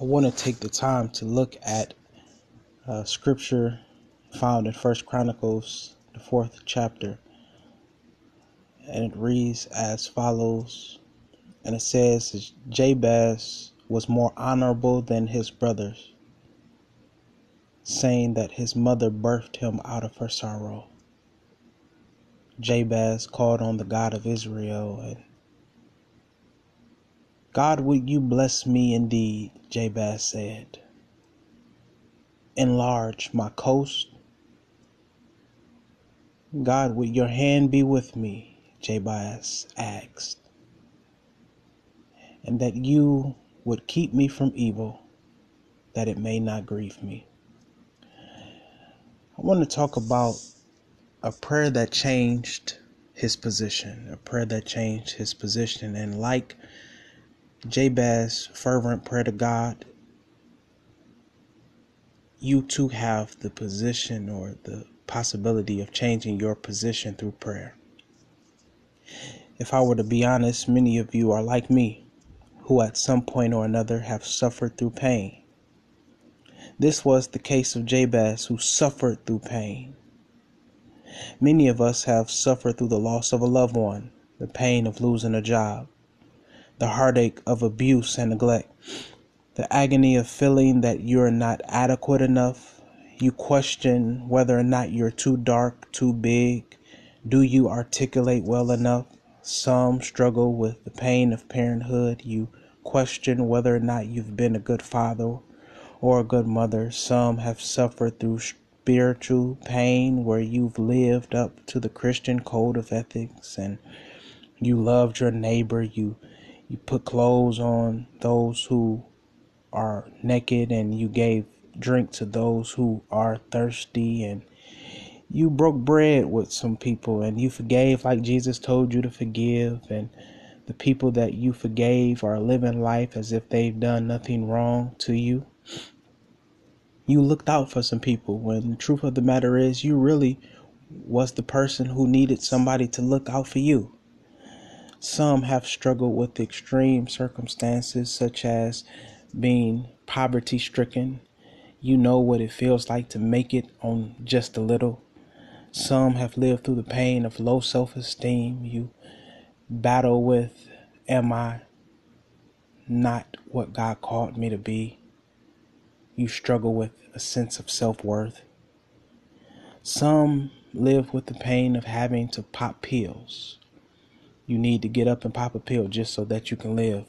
I want to take the time to look at uh, scripture found in First Chronicles, the fourth chapter, and it reads as follows. And it says, Jabez was more honorable than his brothers, saying that his mother birthed him out of her sorrow. Jabez called on the God of Israel and God, would you bless me indeed? Jabez said. Enlarge my coast. God, would your hand be with me? Jabez asked. And that you would keep me from evil, that it may not grieve me. I want to talk about a prayer that changed his position, a prayer that changed his position. And like Jabez's fervent prayer to God, you too have the position or the possibility of changing your position through prayer. If I were to be honest, many of you are like me, who at some point or another have suffered through pain. This was the case of Jabez, who suffered through pain. Many of us have suffered through the loss of a loved one, the pain of losing a job, the heartache of abuse and neglect, the agony of feeling that you're not adequate enough. You question whether or not you're too dark, too big. Do you articulate well enough? Some struggle with the pain of parenthood. You question whether or not you've been a good father or a good mother. Some have suffered through spiritual pain where you've lived up to the Christian code of ethics and you loved your neighbor. You you put clothes on those who are naked and you gave drink to those who are thirsty and you broke bread with some people and you forgave like Jesus told you to forgive and the people that you forgave are living life as if they've done nothing wrong to you. You looked out for some people when the truth of the matter is you really was the person who needed somebody to look out for you. Some have struggled with extreme circumstances, such as being poverty stricken. You know what it feels like to make it on just a little. Some have lived through the pain of low self esteem. You battle with, Am I not what God called me to be? You struggle with a sense of self worth. Some live with the pain of having to pop pills you need to get up and pop a pill just so that you can live.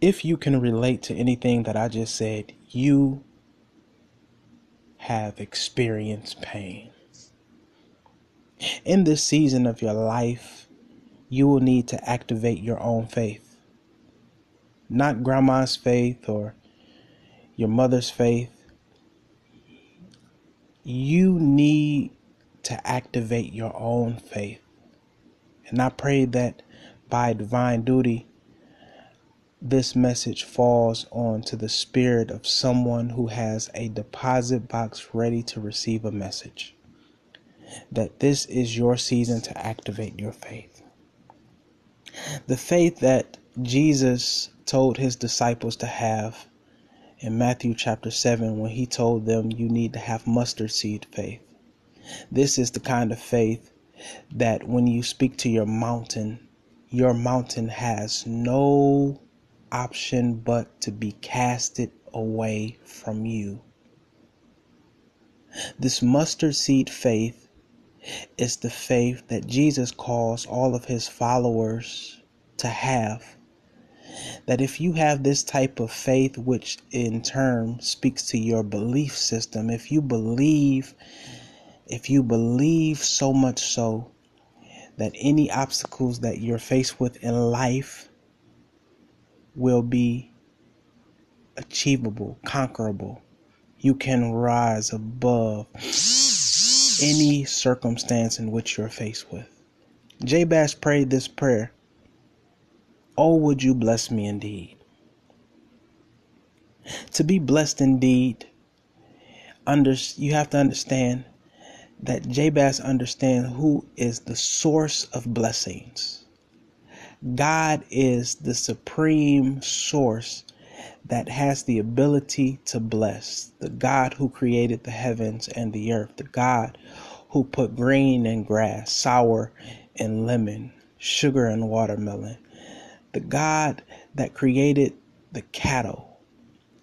If you can relate to anything that I just said, you have experienced pain. In this season of your life, you will need to activate your own faith. Not grandma's faith or your mother's faith. You need to activate your own faith. And I pray that by divine duty, this message falls onto the spirit of someone who has a deposit box ready to receive a message. That this is your season to activate your faith. The faith that Jesus told his disciples to have in Matthew chapter 7 when he told them you need to have mustard seed faith. This is the kind of faith that when you speak to your mountain, your mountain has no option but to be casted away from you. This mustard seed faith is the faith that Jesus calls all of his followers to have. That if you have this type of faith, which in turn speaks to your belief system, if you believe if you believe so much so that any obstacles that you're faced with in life will be achievable, conquerable, you can rise above any circumstance in which you're faced with. Jabez prayed this prayer Oh, would you bless me indeed? To be blessed indeed, under, you have to understand that Jabez understands who is the source of blessings. God is the supreme source that has the ability to bless. The God who created the heavens and the earth. The God who put green and grass, sour and lemon, sugar and watermelon. The God that created the cattle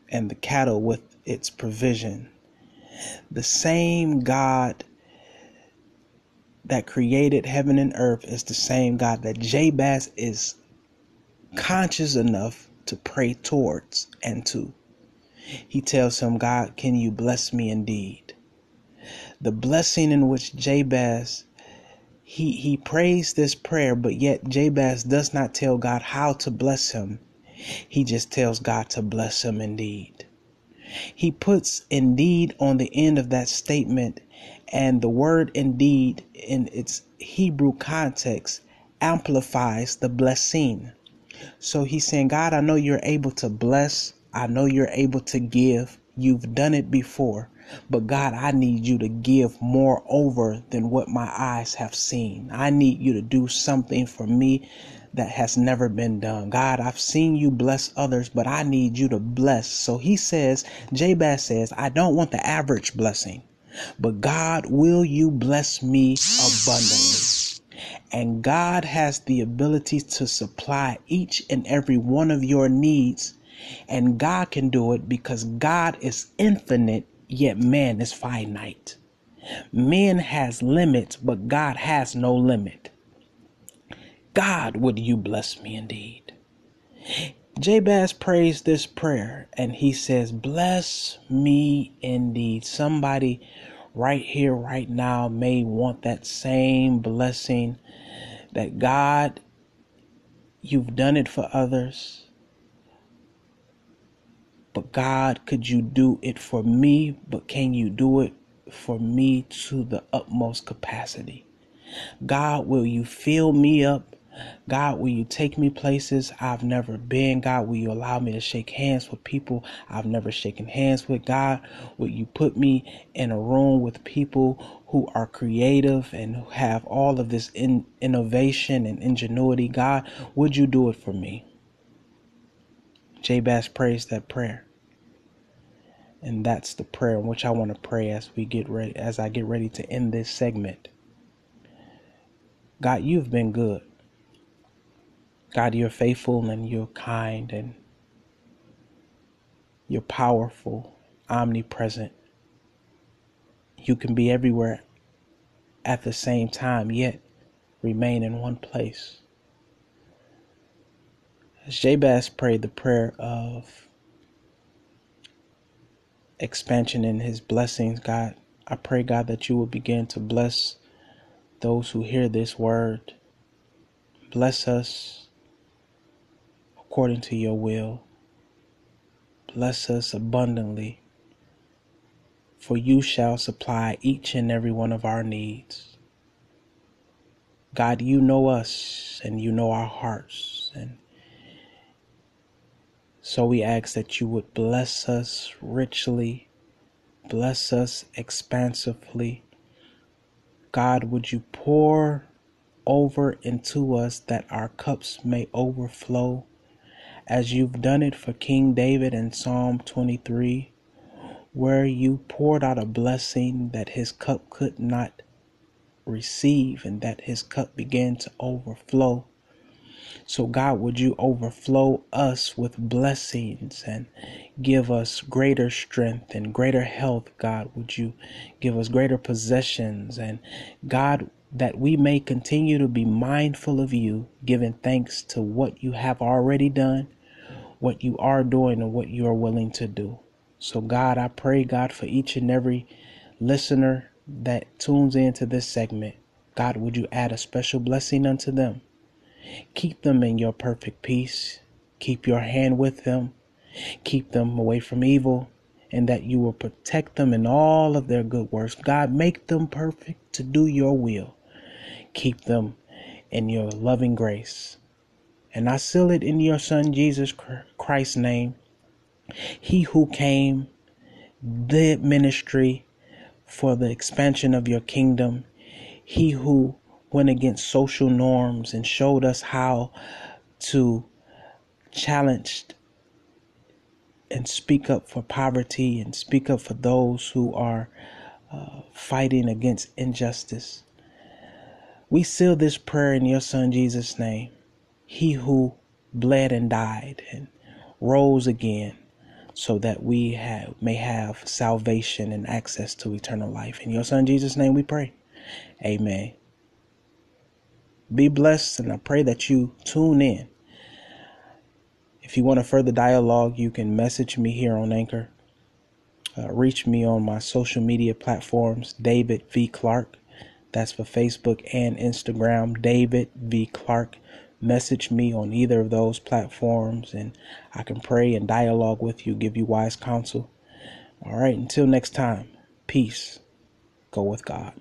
and the cattle with its provision. The same God that created heaven and earth is the same God that Jabez is conscious enough to pray towards and to. He tells him, God, can you bless me indeed? The blessing in which Jabez he he prays this prayer, but yet Jabez does not tell God how to bless him. He just tells God to bless him indeed. He puts indeed on the end of that statement, and the word indeed in its Hebrew context amplifies the blessing. So he's saying, God, I know you're able to bless. I know you're able to give. You've done it before. But God, I need you to give more over than what my eyes have seen. I need you to do something for me that has never been done. God, I've seen you bless others, but I need you to bless. So he says, Jabez says, I don't want the average blessing, but God, will you bless me abundantly? And God has the ability to supply each and every one of your needs. And God can do it because God is infinite, yet man is finite. Man has limits, but God has no limit. God, would you bless me indeed? Jabez prays this prayer and he says, Bless me indeed. Somebody right here, right now, may want that same blessing that God, you've done it for others. But God, could you do it for me? But can you do it for me to the utmost capacity? God, will you fill me up God, will you take me places I've never been? God, will you allow me to shake hands with people I've never shaken hands with? God, will you put me in a room with people who are creative and who have all of this in, innovation and ingenuity? God, would you do it for me? Jabez prays that prayer. And that's the prayer in which I want to pray as we get ready as I get ready to end this segment. God, you've been good. God, you're faithful and you're kind and you're powerful, omnipresent. You can be everywhere at the same time, yet remain in one place. As Jabez prayed the prayer of expansion in his blessings, God, I pray, God, that you will begin to bless those who hear this word. Bless us according to your will. Bless us abundantly, for you shall supply each and every one of our needs. God, you know us and you know our hearts. And so we ask that you would bless us richly, bless us expansively. God, would you pour over into us that our cups may overflow? as you've done it for King David in Psalm 23, where you poured out a blessing that his cup could not receive and that his cup began to overflow. So, God, would you overflow us with blessings and give us greater strength and greater health? God, would you give us greater possessions? And God, that we may continue to be mindful of you, giving thanks to what you have already done, what you are doing, and what you are willing to do. So, God, I pray, God, for each and every listener that tunes into this segment. God, would you add a special blessing unto them? Keep them in your perfect peace. Keep your hand with them. Keep them away from evil, and that you will protect them in all of their good works. God, make them perfect to do your will. Keep them in your loving grace. And I seal it in your Son, Jesus Christ's name. He who came, did ministry for the expansion of your kingdom. He who went against social norms and showed us how to challenge and speak up for poverty and speak up for those who are uh, fighting against injustice. We seal this prayer in your son Jesus' name. He who bled and died and rose again so that we have, may have salvation and access to eternal life. In your son Jesus' name we pray. Amen. Be blessed, and I pray that you tune in. If you want a further dialogue, you can message me here on Anchor. Uh, reach me on my social media platforms, David V. Clark. That's for Facebook and Instagram, David V. Clark. Message me on either of those platforms, and I can pray and dialogue with you, give you wise counsel. All right, until next time, peace. Go with God.